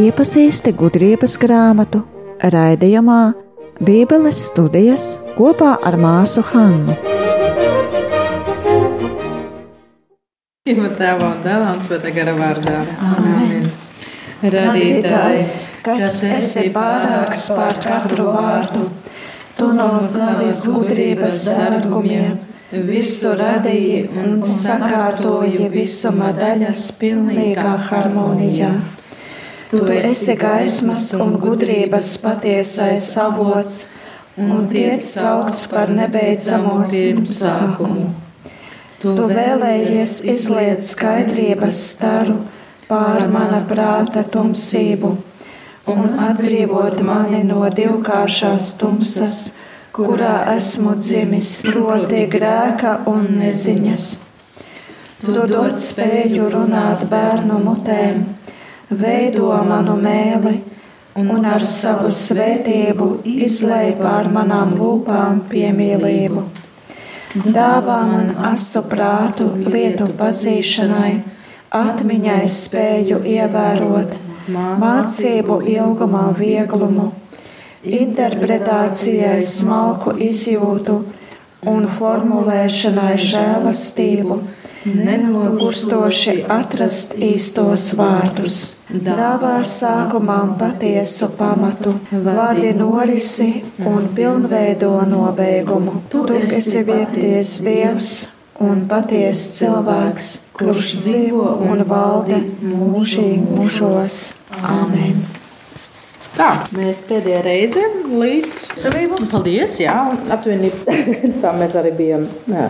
Iepazīsti gudrības grāmatu raidījumā Bībeles studijas kopā ar māsu Hannu. Pirmā tēvā un dēlā un svētā gara vārdā. Amen. Radītāji, kas esi pārāks pār katru vārdu, tu no savas gudrības sērgumiem visu radīji un sakārtoji visuma daļas pilnīgā harmonijā. Tu esi gaismas un gudrības patiesais avots un tiek saukts par nebeidzamo sākumu. Tu vēlējies izliet skaidrības staru pār mana prāta tumsību un atbrīvot mani no divkāršās tumsas, kurā esmu dzimis, proti grēka un neziņas. Tu dod spēju runāt bērnu mutēm veido manu mēli un ar savu svētību izlai pār manām lūpām piemīlību. Dāvā man asu prātu lietu pazīšanai, atmiņai spēju ievērot, mācību ilgumā vieglumu, interpretācijai smalku izjūtu un formulēšanai žēlastību nenogurstoši atrast īstos vārdus. Dāvā sākumam patiesu pamatu, vadi norisi un pilnveido nobeigumu. Tu esi vieties Dievs un patiesa cilvēks, kurš dzīvo un valda mūžīgi mūžos. Amen! Tā, mēs pēdējā reize līdz savību. Paldies, jā, aptuveni tā mēs arī bijām. Jā,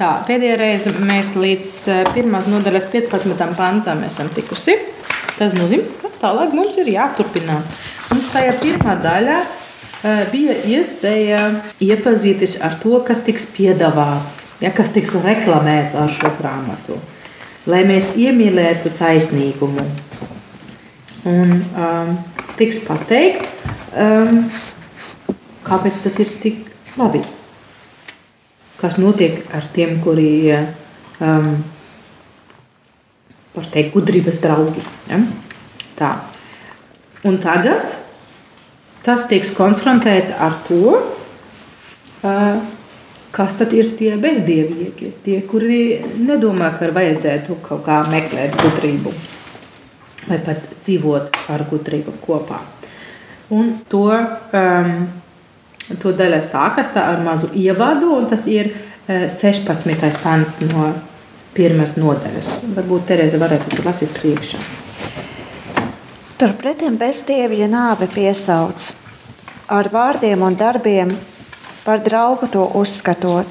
tā, pēdējā reize mēs līdz pirmās nodaļas 15. pantam esam tikusi. Tas nozīmē, ka tālāk mums ir jāturpina. Mums tajā pirmā daļā bija iespēja iepazīties ar to, kas tiks piedāvāts, ja, kas tiks reklamēts ar šo grāmatu, lai mēs iemīlētu taisnīgumu Un um, tiks pateikts, um, kāpēc tas ir tik labi. Kas notiek ar tiem, kuri um, var teikt, gudrības draugi. Ja? Tā. Un tagad tas tiks konfrontēts ar to, uh, kas tad ir tie bezdievīgi, tie, kuri nedomā, ka vajadzētu kaut kā meklēt gudrību vai pat dzīvot ar gudrību kopā. Un to, um, to daļa sākas ar mazu ievadu, un tas ir uh, 16. pants no pirmās nodaļas. Varbūt Terēza varētu to lasīt priekšā. Turpretī bezdievja nāve piesauc ar vārdiem un darbiem, par draugu to uzskatot.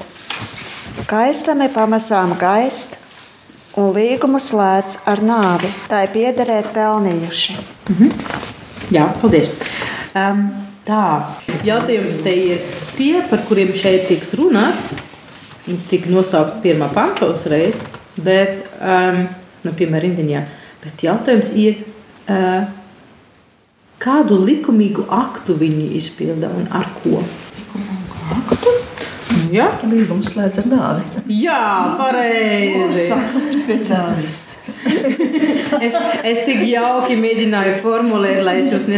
Kaistami pamazām gaist, un līgumu slēdz ar nāvi. Tā ir piederēt pelnījuši. Mm -hmm. Jā, paldies. Um, tā, jautājums te ir tie, par kuriem šeit tiks runāts. Viņi tika nosaukti pirmā panta uzreiz, bet, um, nu, piemēram, rindiņā. Bet jautājums ir, uh, kādu likumīgu aktu viņi izpilda un ar ko? Likumīgu aktu? Ja? Līgums slēdz ar nāvi. Jā, pareizi. Speciālists. es, es tik jauki mēģināju formulēt, lai es jums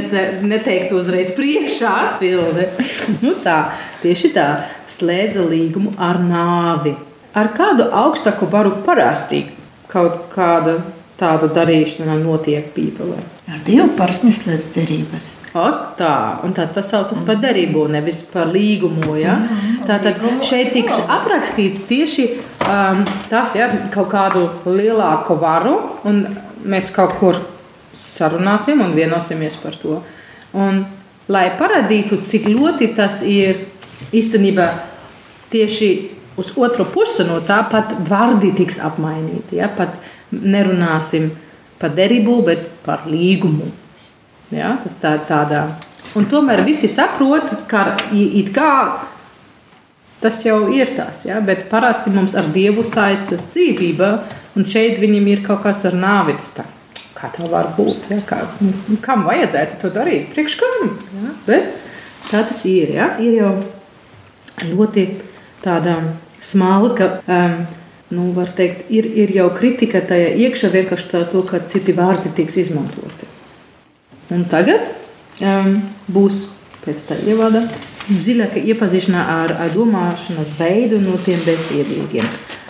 neteiktu uzreiz priekšā atbildi. Nu tā, tieši tā, slēdza līgumu ar nāvi. Ar kādu augstāku varu parasti kaut kāda tāda darīšana notiek Bībelē. Ar Dievu parasti neslēdz derības. O, tā, un tā, tas saucas par derību, nevis par līgumu. Ja? Tātad šeit tiks aprakstīts tieši um, tas, ja, kaut kādu lielāku varu, un mēs kaut kur sarunāsim un vienosimies par to. Un, lai parādītu, cik ļoti tas ir īstenībā tieši uz otru pusi no tā, pat vārdi tiks apmainīti. Ja? Pat nerunāsim par derību, bet par līgumu. Ja? Tas tā, tādā. Un tomēr visi saprot, ka it kā tas jau ir tas, ja? bet parasti mums ar Dievu saistas dzīvība, un šeit viņam ir kaut kas ar nāvi. Tā, kā tā var būt? Ja? Kā, kam vajadzētu to darīt? Priekš kam? Ja? Bet tā tas ir. Ja? Ir jau ļoti tāda smalka. Um, nu, teikt, ir, ir jau kritika tajā iekšā vienkārši caur to, ka citi vārdi tiks izmantoti. Un tagad um, būs pēc tā ievada dziļāka iepazīšanā ar, ar domāšanas veidu no tiem bezdievīgiem.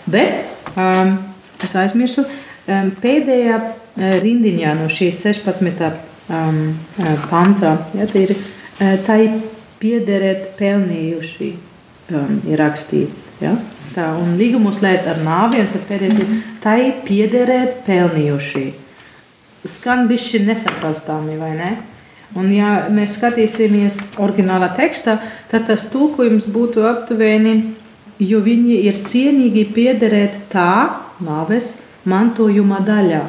Bet um, es aizmirsu um, pēdējā rindiņā no šīs 16. Um, pantā. Ja, ir tai piederēt pelnījuši, um, ir rakstīts. Ja? Tā, un līgumu slēdz ar nāvi, un tad pēdējais ir tai piederēt pelnījuši. Skan bišķi nesaprastāmi, vai ne? Un, ja mēs skatīsimies oriģinālā tekstā, tad tas tulkojums būtu aptuveni, jo viņi ir cienīgi piederēt tā nāves mantojuma daļā.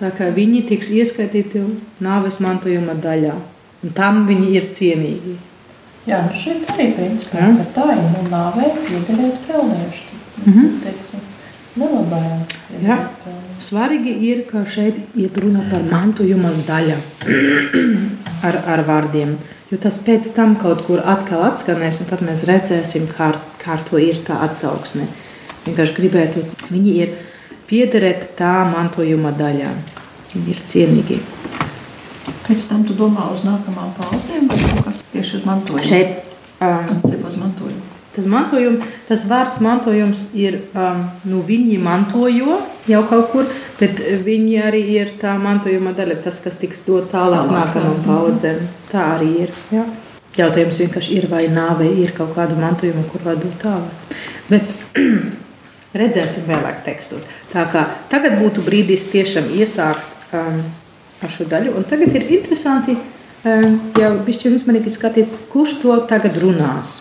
Tā kā viņi tiks ieskaitīti nāves mantojuma daļā, un tam viņi ir cienīgi. Jā, nu šeit arī principā ja? tā ir nu, nāvē piederēt pelnījuši. Mm -hmm. Teiksim, nelabājām. Jā. Svarīgi ir, ka šeit ir runa par mantojumas daļa ar, ar vārdiem. Jo tas pēc tam kaut kur atkal atskanēs, un tad mēs redzēsim, kā, kā to ir tā atsauksme. Vienkārši gribētu, viņi ir piederēt tā mantojuma daļā. Viņi ir cienīgi. Pēc tam tu domā uz nākamām paudzēm vai kas tieši uz mantojumu? Šeit. Um, uz mantojumu. Tas, mantojum, tas vārds mantojums ir, um, nu, viņi mantojo jau kaut kur, bet viņi arī ir tā mantojuma daļa, tas, kas tiks dot tālāk, nākamajām paudzēm. Tā arī ir. Jā. Jautājums vienkārši ir, vai nāvei ir kaut kāda mantojuma, kur var dot tālāk. Bet redzēsim vēlāk tekstu. Tā kā tagad būtu brīdis tiešām iesākt um, ar šo daļu. Un tagad ir interesanti, um, ja bišķi uzmanīgi skatīt, kurš to tagad runās.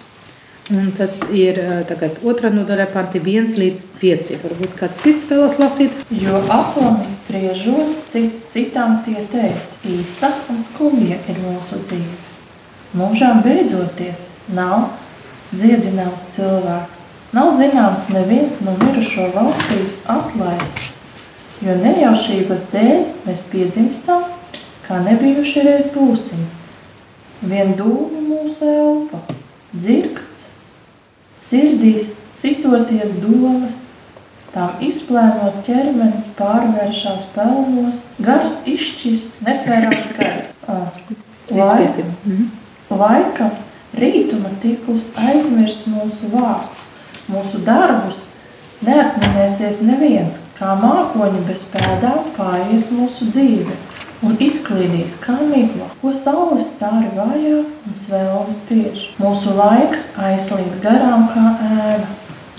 Un tas ir tagad otrā nodaļa, panti 1 līdz 5. Varbūt kāds cits vēlas lasīt. Jo aplami spriežot, cits citam tie teica, īsa un skumja ir mūsu dzīve. Mūžām beidzoties nav dziedināms cilvēks. Nav zināms neviens no mirušo valstības atlaists, jo nejaušības dēļ mēs piedzimstam, kā nebijuši reiz būsim. Vien dūmu mūsu elpa, dzirksts, sirdīs sitoties domas, tām izplēnot ķermenis pārvēršās pelnos, gars izšķist, netvērāts gars. Lai, laika rītuma tiklus aizmirsts mūsu vārds, mūsu darbus neatminēsies neviens, kā mākoņi bez pēdām pāies mūsu dzīve un izklīdīs kā migla, ko saules stāri vājā un svēlvi spiež. Mūsu laiks aizslīd garām kā ēna,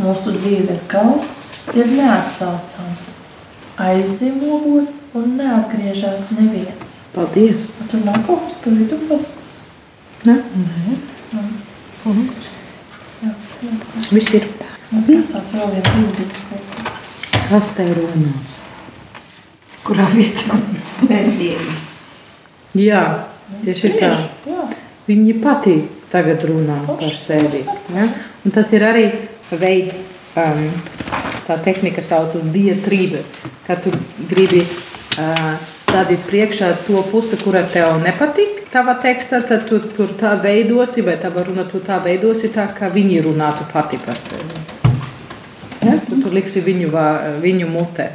mūsu dzīves gals ir neatsaucams. Aizdzīvots un neatgriežas neviens. Paldies! A tur nav kaut kas pa vidu pasaks? Ne? Nē. Mhm. Jā, jā. Viss ir. Prasās vēl viena bildi. Kas te runā? Kurā vietā? Bezdievi. Jā, tieši tā. Jā. Viņi pati tagad runā par sevi. Ja? Un tas ir arī veids, um, tā tehnika saucas diatrība, kad tu gribi uh, stādīt priekšā to pusi, kura tev nepatīk. Tava tekstā, tad tu tur tā veidosi, vai tava runa tu tā veidosi tā, kā viņi runātu pati par sevi. Ja? Tu tur liksi viņu, viņu mutē.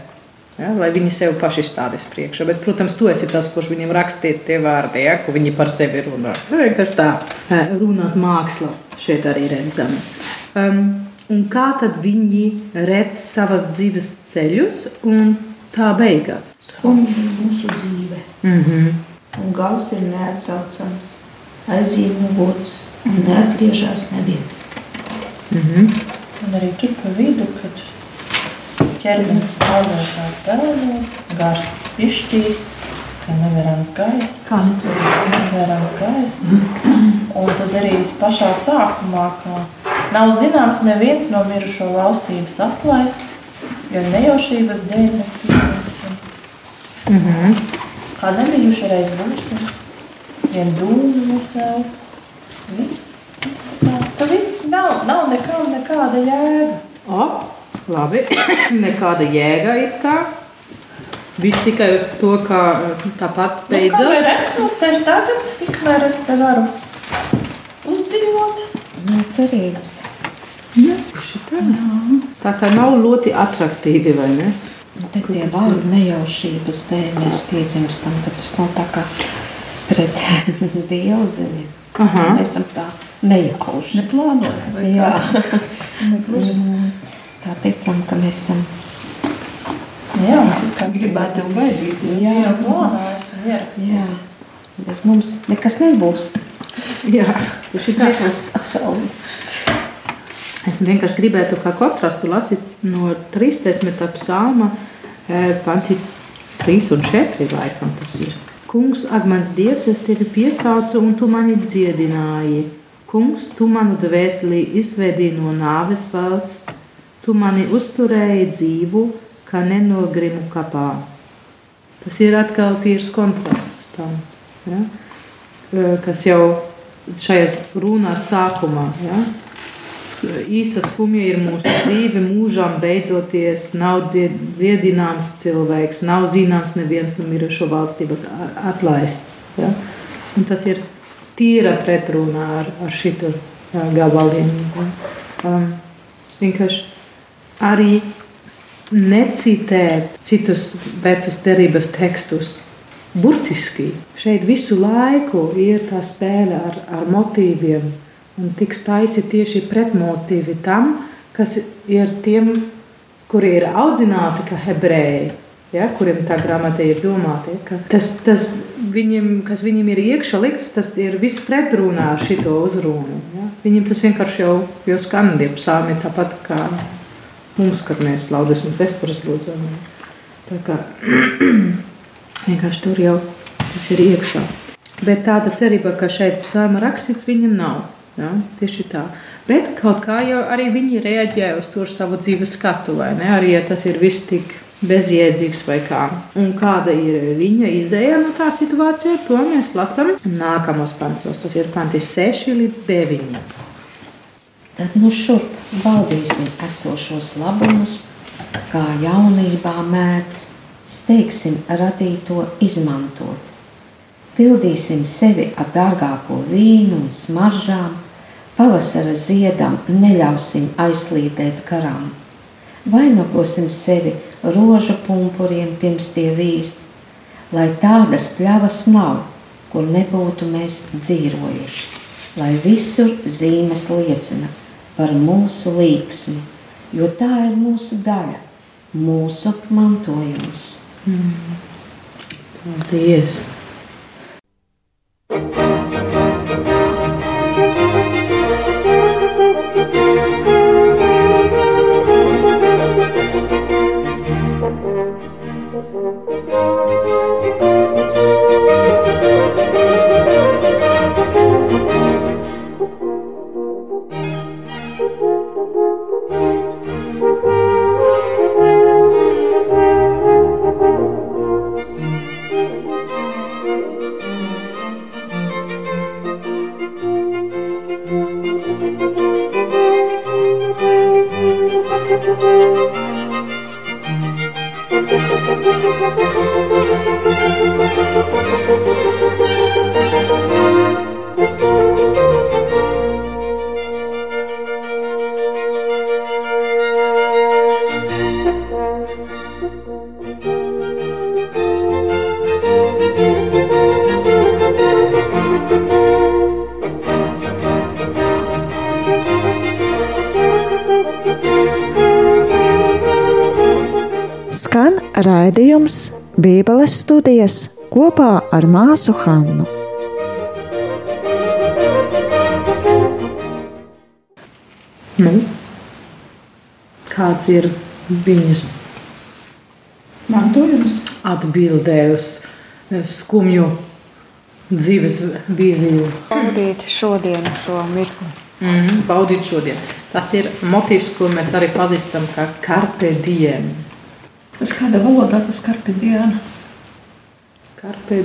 Ja, lai viņi sev paši stādīs priekšā. Bet, protams, tu esi tas, kurš viņam rakstīja tie vārdi, ja, ko viņi par sevi runā. Nu, Vienkārši tā eh, runas māksla šeit arī redzama. Um, un kā tad viņi redz savas dzīves ceļus un tā beigās? Skumja mūsu dzīve, Mm -hmm. un gals ir neatsaucams, aizīmots un neatgriežas neviens. Mm -hmm. Un arī tur pa vidu, kad ķermenis pārvēršās pelnos, gars izšķīst, ka nevarams gaiss, Kā netvērās? nevarams gaiss. Un tad arī pašā sākumā, ka nav zināms neviens no mirušo valstības atlaists, jo nejaušības dēļ mēs piedzimstam. Mm -hmm. Kā nebijuši reiz būsim, vien dūmi mūsu elpa. Viss, viss tā kā, ka viss nav, nav nekam nekāda jēga. O, labi. Nekāda jēga ir kā. Viss tikai uz to, kā eh, tāpat Nu, beidzās. Kamēr esmu te tagad, tikmēr es te varu uzdzīvot, Nu, cerības. Tieši tā. tā kā nav ļoti attraktīvi, vai ne? Un Te tie vārdi nejaušības dēļ mēs piedzimstam, bet tas nav tā kā pret dievu zemi. Aha. Mēs esam tā nejauši. Neplānot, vai Jā, Negluži. Mēs tā ticam, ka mēs esam. Jā, mums ir kā Gribētu jau gaidīt. Jā, jau plānā esam ierakstījuši. Jā, bez mums nekas nebūs. Jā, tieši tā. Nebūs pasauli. Es vienkārši gribētu kā kontrastu lasīt no 30. psalma, eh, panti 3 un 4 laikam tas ir. Kungs, ak mans Dievs, es tevi piesaucu un tu mani dziedināji. Kungs, tu manu dvēseli izvedīji no nāves valsts, tu mani uzturēji dzīvu, kā nenogrimu kapā. Tas ir atkal tīrs kontrasts tam, ja? Eh, kas jau šajās runās sākumā. Ja? Īsta skumja ir mūsu dzīve, mūžām beidzoties, nav dzied, dziedināms cilvēks, nav zināms neviens no mirušo valstības atlaists. Ja? Un tas ir tīra pretrunā ar, ar šitu uh, gabaliem. Ja? Um, vienkārši arī necitēt citus vecas derības tekstus. Burtiski šeit visu laiku ir tā spēle ar, ar motīviem, un tiks taisi tieši pretmotīvi tam, kas ir tiem, kuri ir audzināti kā hebreji, ja, kuriem tā grāmata ir domāta. Ja, tas, tas viņiem, kas viņiem ir iekšā likts, tas ir viss pretrunā ar šito uzrunu. Ja. Viņiem tas vienkārši jau, jau skan tie psalmi tāpat kā mums, kad mēs laudas un vespuras lūdzam. Tā kā vienkārši tur jau tas ir iekšā. Bet tāda cerība, ka šeit psalma rakstīts, viņam nav. Ja? Tieši tā. Bet kaut kā jau arī viņi reaģē uz to savu dzīves skatu, vai ne? Arī ja tas ir viss tik bezjēdzīgs vai kā. Un kāda ir viņa izēja no tā situācija, to mēs lasām nākamos pantos. Tas ir panti 6 līdz 9. Tad nu šurp baudīsim esošos labumus, kā jaunībā mēdz, steigsim radīto izmantot. Pildīsim sevi ar dārgāko vīnu un smaržām, pavasara ziedam neļausim aizslīdēt garām. Vainagosim sevi rožu pumpuriem pirms tie vīst, lai tādas pļavas nav, kur nebūtu mēs dzīvojuši, lai visur zīmes liecina par mūsu līksmi, jo tā ir mūsu daļa, mūsu mantojums. Paldies! Skan raidījums Bībeles studijas kopā ar māsu Hannu. Nu, kāds ir viņas Mantojums. atbildē uz eh, skumju dzīves vīziju? Pavadīt šodienu šo mirkli. Mm, baudīt šodien. Tas ir motīvs, ko mēs arī pazīstam kā carpe diem. Tas kādā valodā tas karpi diena?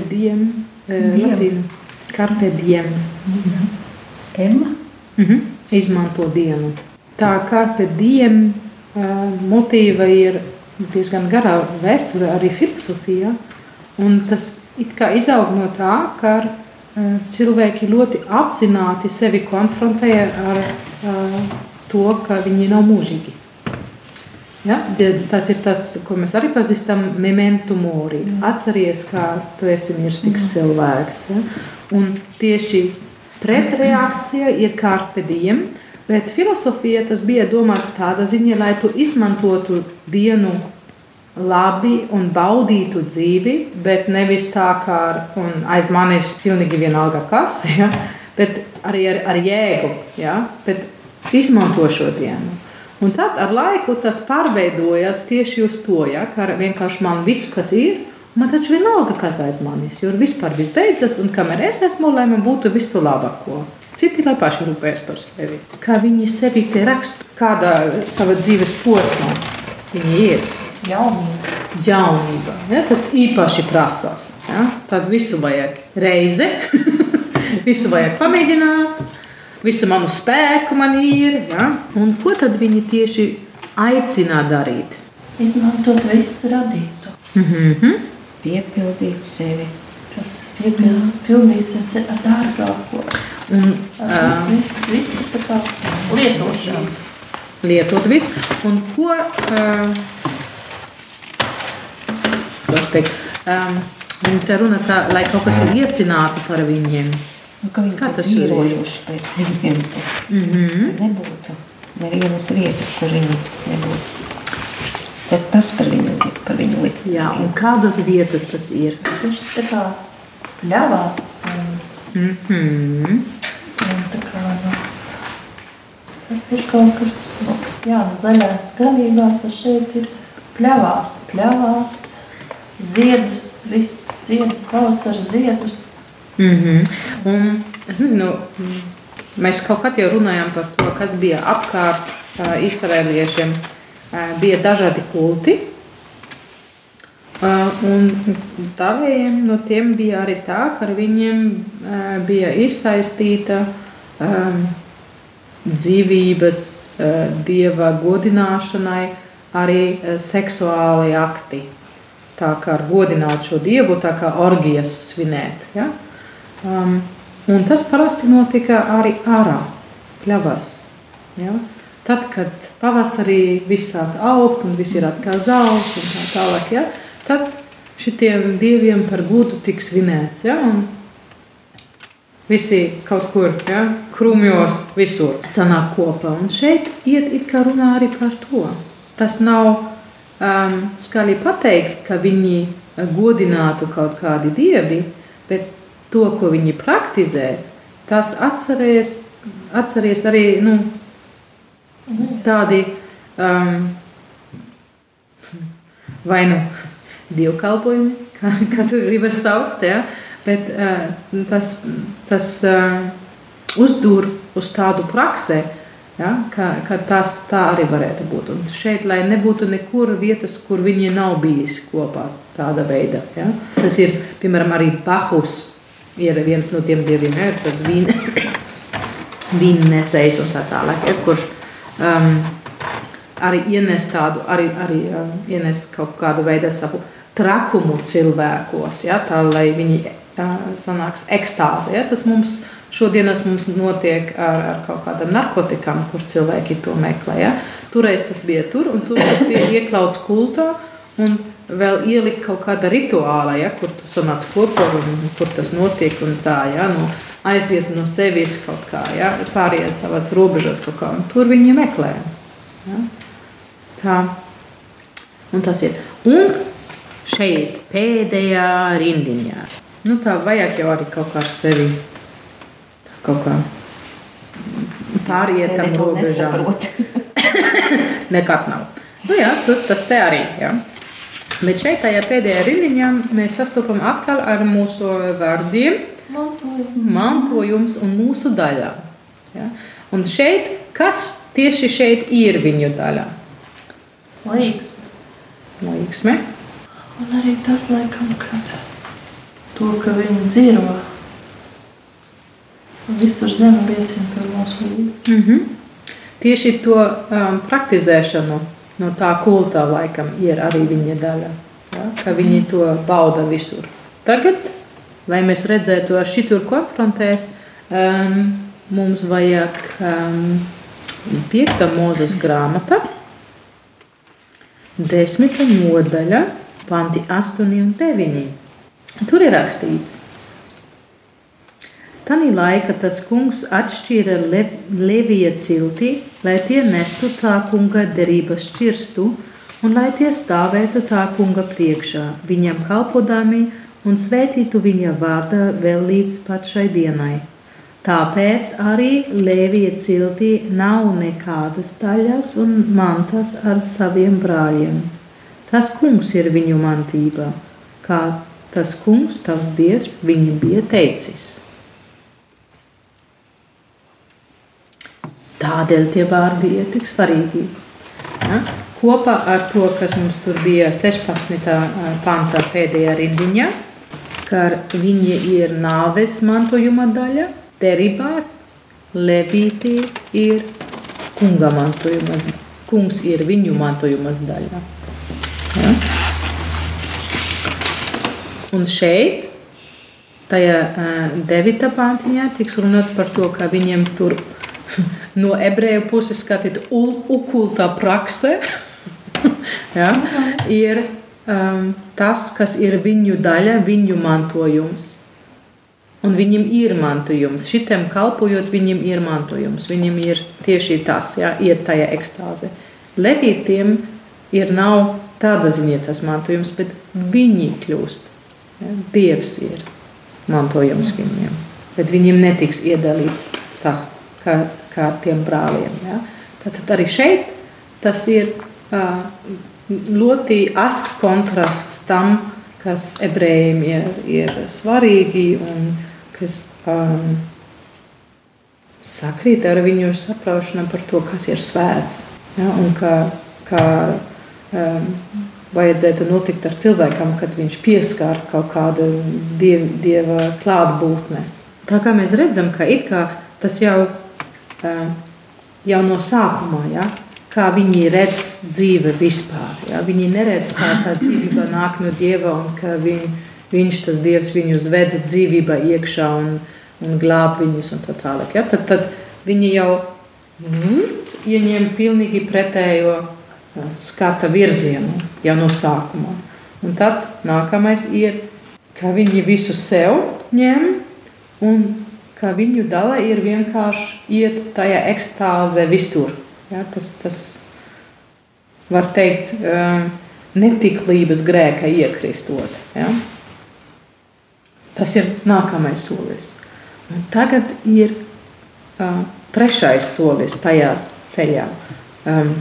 Diem, eh, Diem. latīņu. Carpe diem. Emma? Mhm. Izmanto dienu. Tā carpe diem uh, motīva ir diezgan garā vēsture, arī filozofija. Un tas it kā izaug no tā, ka uh, cilvēki ļoti apzināti sevi konfrontē ar uh, to, ka viņi nav mūžīgi. Ja? Tas ir tas, ko mēs arī pazīstam, memento mori. Atceries, kā tu esi mirstīgs cilvēks. Ja? Un tieši pretreakcija ir carpe diem, bet filozofija tas bija domāts tādā ziņā, lai tu izmantotu dienu labi un baudītu dzīvi, bet nevis tā kā aiz manis pilnīgi vienalga kas, ja? bet arī ar, ar jēgu, ja? bet izmanto šo dienu. Un tad ar laiku tas pārveidojas tieši uz to, ja, ka vienkārši man viss, kas ir, man taču vienalga, kas aiz manis, jo vispār viss beidzas, un kamēr es esmu, lai man būtu viss to labāko. Citi lai paši rūpēs par sevi. Kā viņi sevi te rakstu, kādā savā dzīves posmā viņi ir. Jaunība. Jaunība. Ja, tad īpaši prasās. Ja, tad visu vajag reizi, visu vajag pamēģināt visu manu spēku man ir. Ja? Un ko tad viņi tieši aicina darīt? Izmantot visu radītu. Mm -hmm. Piepildīt sevi. Tas piepildīsim sevi ar dārgāko. Un, viss, viss, viss tā kā lietot visu. Un ko, uh, teikt, um, viņi te runa, ka, lai kaut kas liecinātu par viņiem. Nu, ka viņi Kā tas dzīvojuši pēc viņiem. Mm -hmm. Nebūtu nevienas vietas, kur viņi nebūtu. Tad tas par viņu, par viņu likt. Jā, un kādas vietas tas ir? Viņš tā kā pļavās. Un, mm -hmm. un tā kā, nu, tas ir kaut kas, nu, jā, nu, zaļās galībās, un šeit ir pļavās, pļavās, ziedus, viss ziedus, pavasara ziedus, Mm -hmm. Un, es nezinu, mēs kaut kad jau runājām par to, kas bija apkārt uh, izraēliešiem. Uh, bija dažādi kulti. Uh, un daļiem no tiem bija arī tā, ka ar viņiem uh, bija iesaistīta um, dzīvības, uh, dieva godināšanai, arī uh, seksuāli akti. Tā kā godināt šo dievu, tā kā orgijas svinēt. Ja? Uh, Um, un tas parasti notika arī ārā, pļavās. Ja? Tad, kad pavasarī viss sāk augt un viss ir atkal zāles un tā tālāk, ja? tad šitiem dieviem par godu tiks svinēts. Ja? Un visi kaut kur ja? krūmjos visur sanāk kopā. Un šeit iet it kā runā arī par to. Tas nav um, skaļi pateikts, ka viņi godinātu kaut kādi dievi, bet to, ko viņi praktizē, tas atcerēs, atcerēs arī nu, tādi um, vai nu dievkalpojumi, kā, kā tu gribi saukt, ja? bet uh, tas, tas uh, uzdur uz tādu praksē, ja? ka, ka tas tā arī varētu būt. Un šeit, lai nebūtu nekur vietas, kur viņi nav bijis kopā tāda veida. Ja? Tas ir, piemēram, arī Bahus ir viens no tiem dieviem, ja, tas vīnnesējs un tā tālāk, ja, kurš um, arī ienes tādu, arī, arī um, ienes kaut kādu veidu savu trakumu cilvēkos, ja, tā lai viņi uh, sanāks ekstāze. Ja, tas mums šodienas mums notiek ar, ar kaut kādam narkotikam, kur cilvēki to meklē. Ja. Toreiz tas bija tur, un tur tas bija iekļauts kultā, un vēl ielikt kaut kāda rituāla, ja, kur tu sanāc kopā un kur tas notiek. Tā, ja, nu, aiziet no sevis kaut kā, ja, pāriet savās robežās kaut kā, un tur viņi meklē. Ja. Tā. Un tas ir. Un šeit pēdējā rindiņā. Nu, tā vajag jau arī kaut kā ar sevi kaut kā pāriet tam robežām. Nekad nav. Nu jā, tur tas te arī. Ja. Bet šeit, tajā pēdējā rindiņā, mēs sastopam atkal ar mūsu vārdiem, mantojums un mūsu daļā. Ja? Un šeit, kas tieši šeit ir viņu daļā? Līgsme. Līgsme. Un arī tas, laikam, kad to, ka viņi dzīvo, visur zeme liecina par mūsu līgsmi. Mm -hmm. Tieši to um, praktizēšanu no tā kultā laikam ir arī viņa daļa. Ja? Ka viņi to bauda visur. Tagad, lai mēs redzētu, ar šitur konfrontēs, um, mums vajag um, 5. mūzes grāmata, 10. nodaļa, panti 8 un 9. Tur ir rakstīts, Tanī laika tas kungs atšķīra le, Levija ciltī, lai tie nestu tā kunga derības šķirstu un lai tie stāvētu tā kunga priekšā, viņam kalpodami un svētītu viņa vārdā vēl līdz pat šai dienai. Tāpēc arī Lēvija ciltī nav nekādas daļas un mantas ar saviem brāļiem. Tas kungs ir viņu mantība, kā tas kungs, tavs dievs, viņam bija teicis. Tādēļ tie vārdi ir tik svarīgi. Ja? Kopā ar to, kas mums tur bija 16. pantā pēdējā rindiņā, ka viņi ir nāves mantojuma daļa, derībā levīti ir kunga mantojuma, kungs ir viņu mantojuma daļa. Ja? Un šeit, tajā 9. pantiņā, tiks runāts par to, ka viņiem tur ir no ebreju puses skatīt, okultā prakse ja, ir um, tas, kas ir viņu daļa, viņu mantojums. Un viņam ir mantojums. Šitam kalpojot, viņam ir mantojums. Viņam ir tieši tas, ja, iet tajā ekstāze. Levītiem ir nav tāda ziņa tas mantojums, bet viņi kļūst. Ja, Dievs ir mantojums viņiem. Bet viņiem netiks iedalīts tas, kā kā tiem brāliem. Ja? Tad arī šeit tas ir uh, ļoti asins kontrasts tam, kas ebrejiem ir, ir svarīgi un kas um, sakrīt ar viņu saprāšanu par to, kas ir svēts. Ja? Un kā, kā um, vajadzētu notikt ar cilvēkam, kad viņš pieskār kaut kādu diev, dieva klātbūtni. Tā kā mēs redzam, ka kā tas jau jau no sākuma, ja, kā viņi redz dzīvi vispār. Ja. Viņi neredz, kā tā dzīvība nāk no Dieva un ka viņ, viņš, tas Dievs, viņus ved dzīvībā iekšā un, un glāb viņus un tā tālāk. Ja. Tad, tad viņi jau ieņem pilnīgi pretējo skata virzienu jau no sākuma. Un tad nākamais ir, ka viņi visu sev ņem un ka viņu dala ir vienkārši iet tajā ekstāzē visur. Ja, tas, tas var teikt, um, netiklības grēka iekristot. Ja. Tas ir nākamais solis. Un tagad ir uh, trešais solis tajā ceļā um,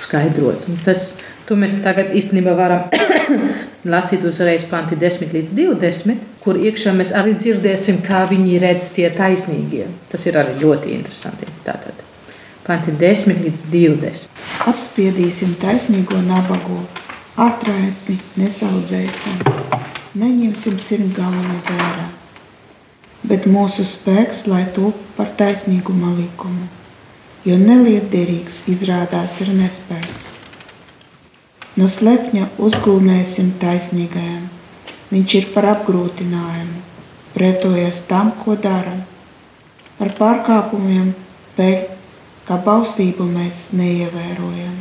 skaidrots. Un tas, mēs tagad īstenībā varam lasīt uzreiz panti 10 līdz 20, kur iekšā mēs arī dzirdēsim, kā viņi redz tie taisnīgie. Tas ir arī ļoti interesanti. Tātad panti 10 līdz 20. Apspiedīsim taisnīgo nabago, atraitni nesaudzēsim, neņemsim sirmgalvu vērā, bet mūsu spēks, lai to par taisnīguma likumu, jo nelietderīgs izrādās ir nespēks. No slepņa uzgulnēsim taisnīgajam. Viņš ir par apgrūtinājumu, pretojas tam, ko dara. Par pārkāpumiem pēc kā baustību mēs neievērojam.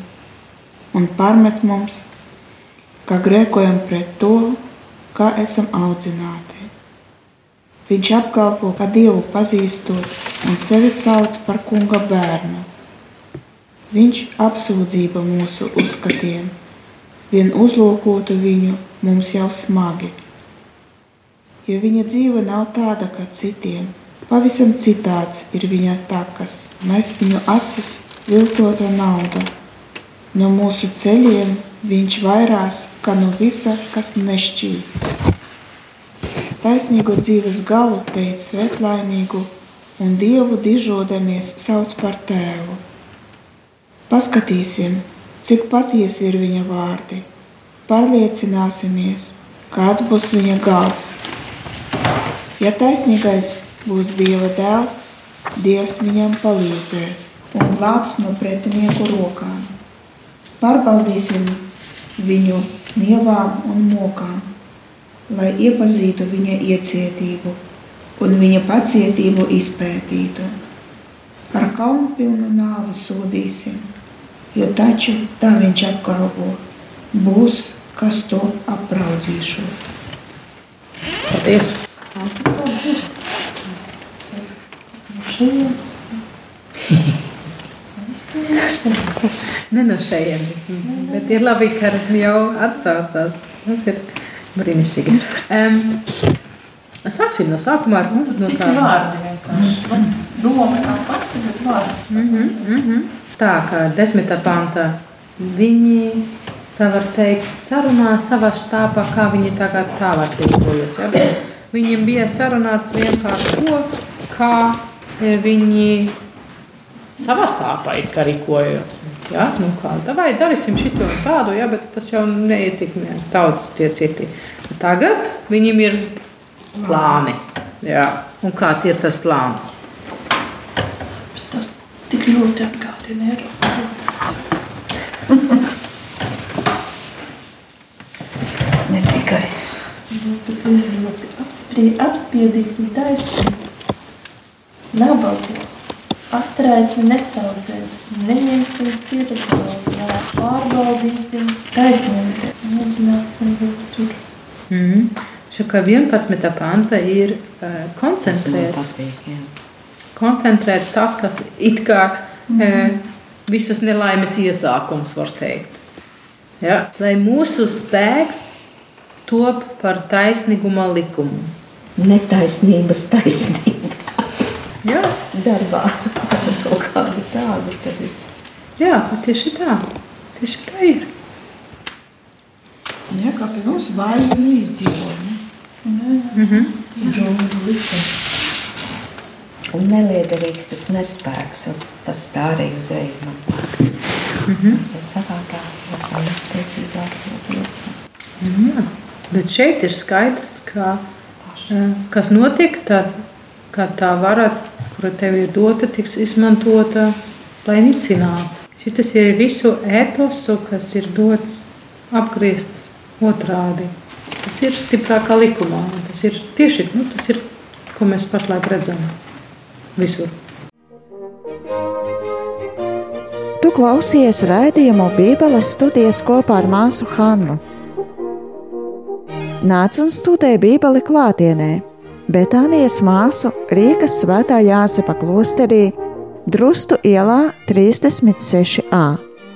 Un pārmet mums, kā grēkojam pret to, kā esam audzināti. Viņš apgalvo, ka Dievu pazīstot un sevi sauc par kunga bērnu. Viņš apsūdzība mūsu uzskatiem vien uzlūkotu viņu mums jau smagi. Jo viņa dzīve nav tāda kā citiem, pavisam citāds ir viņa takas, mēs viņu acis viltota nauda. No mūsu ceļiem viņš vairās kā no visa, kas nešķīsts. Taisnīgo dzīves galu teica svetlaimīgu, un Dievu dižodamies sauc par tēvu. Paskatīsim, cik patiesi ir viņa vārdi. Pārliecināsimies, kāds būs viņa gals. Ja taisnīgais būs Dieva dēls, Dievs viņam palīdzēs un glābs no pretinieku rokām. Pārbaudīsim viņu nievām un mokām, lai iepazītu viņa iecietību un viņa pacietību izpētītu. ar kaunu pilnu nāvi sodīsim, jo taču tā viņš apgalvo, būs, kas to apraudzīšot. Patiesi. Šeit. Ne no šejienes, bet ir labi, ka jau atsaucās. Tas ir brīnišķīgi. Um, sāksim no sākuma ar nu, no Citi tā. vārdi vienkārši. Nu, Doma tā pati, bet vārds. Mm -hmm, mm -hmm. Tā kā desmitā pantā viņi, tā var teikt, sarunā savā štābā, kā viņi tagad tālāk rīkojas. Ja? Bet Viņiem bija sarunāts vien par to, kā e, viņi savā stāvā rīkojas. Ja? Nu kā, vai darīsim un tādu, ja? bet tas jau neietekmē tautas tie citi. Tagad viņiem ir plānis. Ja? Un kāds ir tas plāns? Tas tik ļoti atgādina Eiropu. Ne tikai. Bet ļoti apsprie, apspiedīsim taisnību. Nabagu atraitni nesaucēsim, neņemsim sirdi, pārbaudīsim taisnību. Mēģināsim būt tur. Mm. Šo kā 11. panta ir uh, koncentrēts, koncentrēts tas, kas it kā uh, visas nelaimes iesākums var teikt. Ja? Lai mūsu spēks top par taisnīguma likumu. Netaisnības taisnība Jā, darbā. Tad kaut kādu tādu tad es. jā tieši tā. Tieši tā ir. Ja, kā pie mums baigi neizdzīvo. Ne? Mm -hmm. Džungļu likums. Un neliederīgs tas nespēks. Tas tā arī uzreiz man nāk. Mēs jau savādāk esam izteicīgāk no Dieva. Jā. Bet šeit ir skaidrs, ka, eh, kas notiek, tad, kad tā vara, kura tev ir dota, tiks izmantota, lai nicinātu. Šis ir visu ētosu, kas ir dots, apgriezts otrādi. Tas ir stiprākā likumā. Tas ir tieši nu, tas, ir, ko mēs pašlaik redzam visur. Tu klausies raidījumu Bībeles studijas kopā ar māsu Hannu. Nāc un studē Bībeli klātienē, Betānijas māsu Rīgas svētā Jāsepa klosterī Drustu ielā 36a.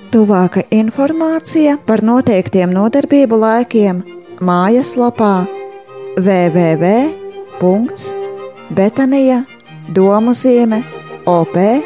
Tuvāka informācija par noteiktiem nodarbību laikiem mājaslapā www.betanija domu zieme op.lv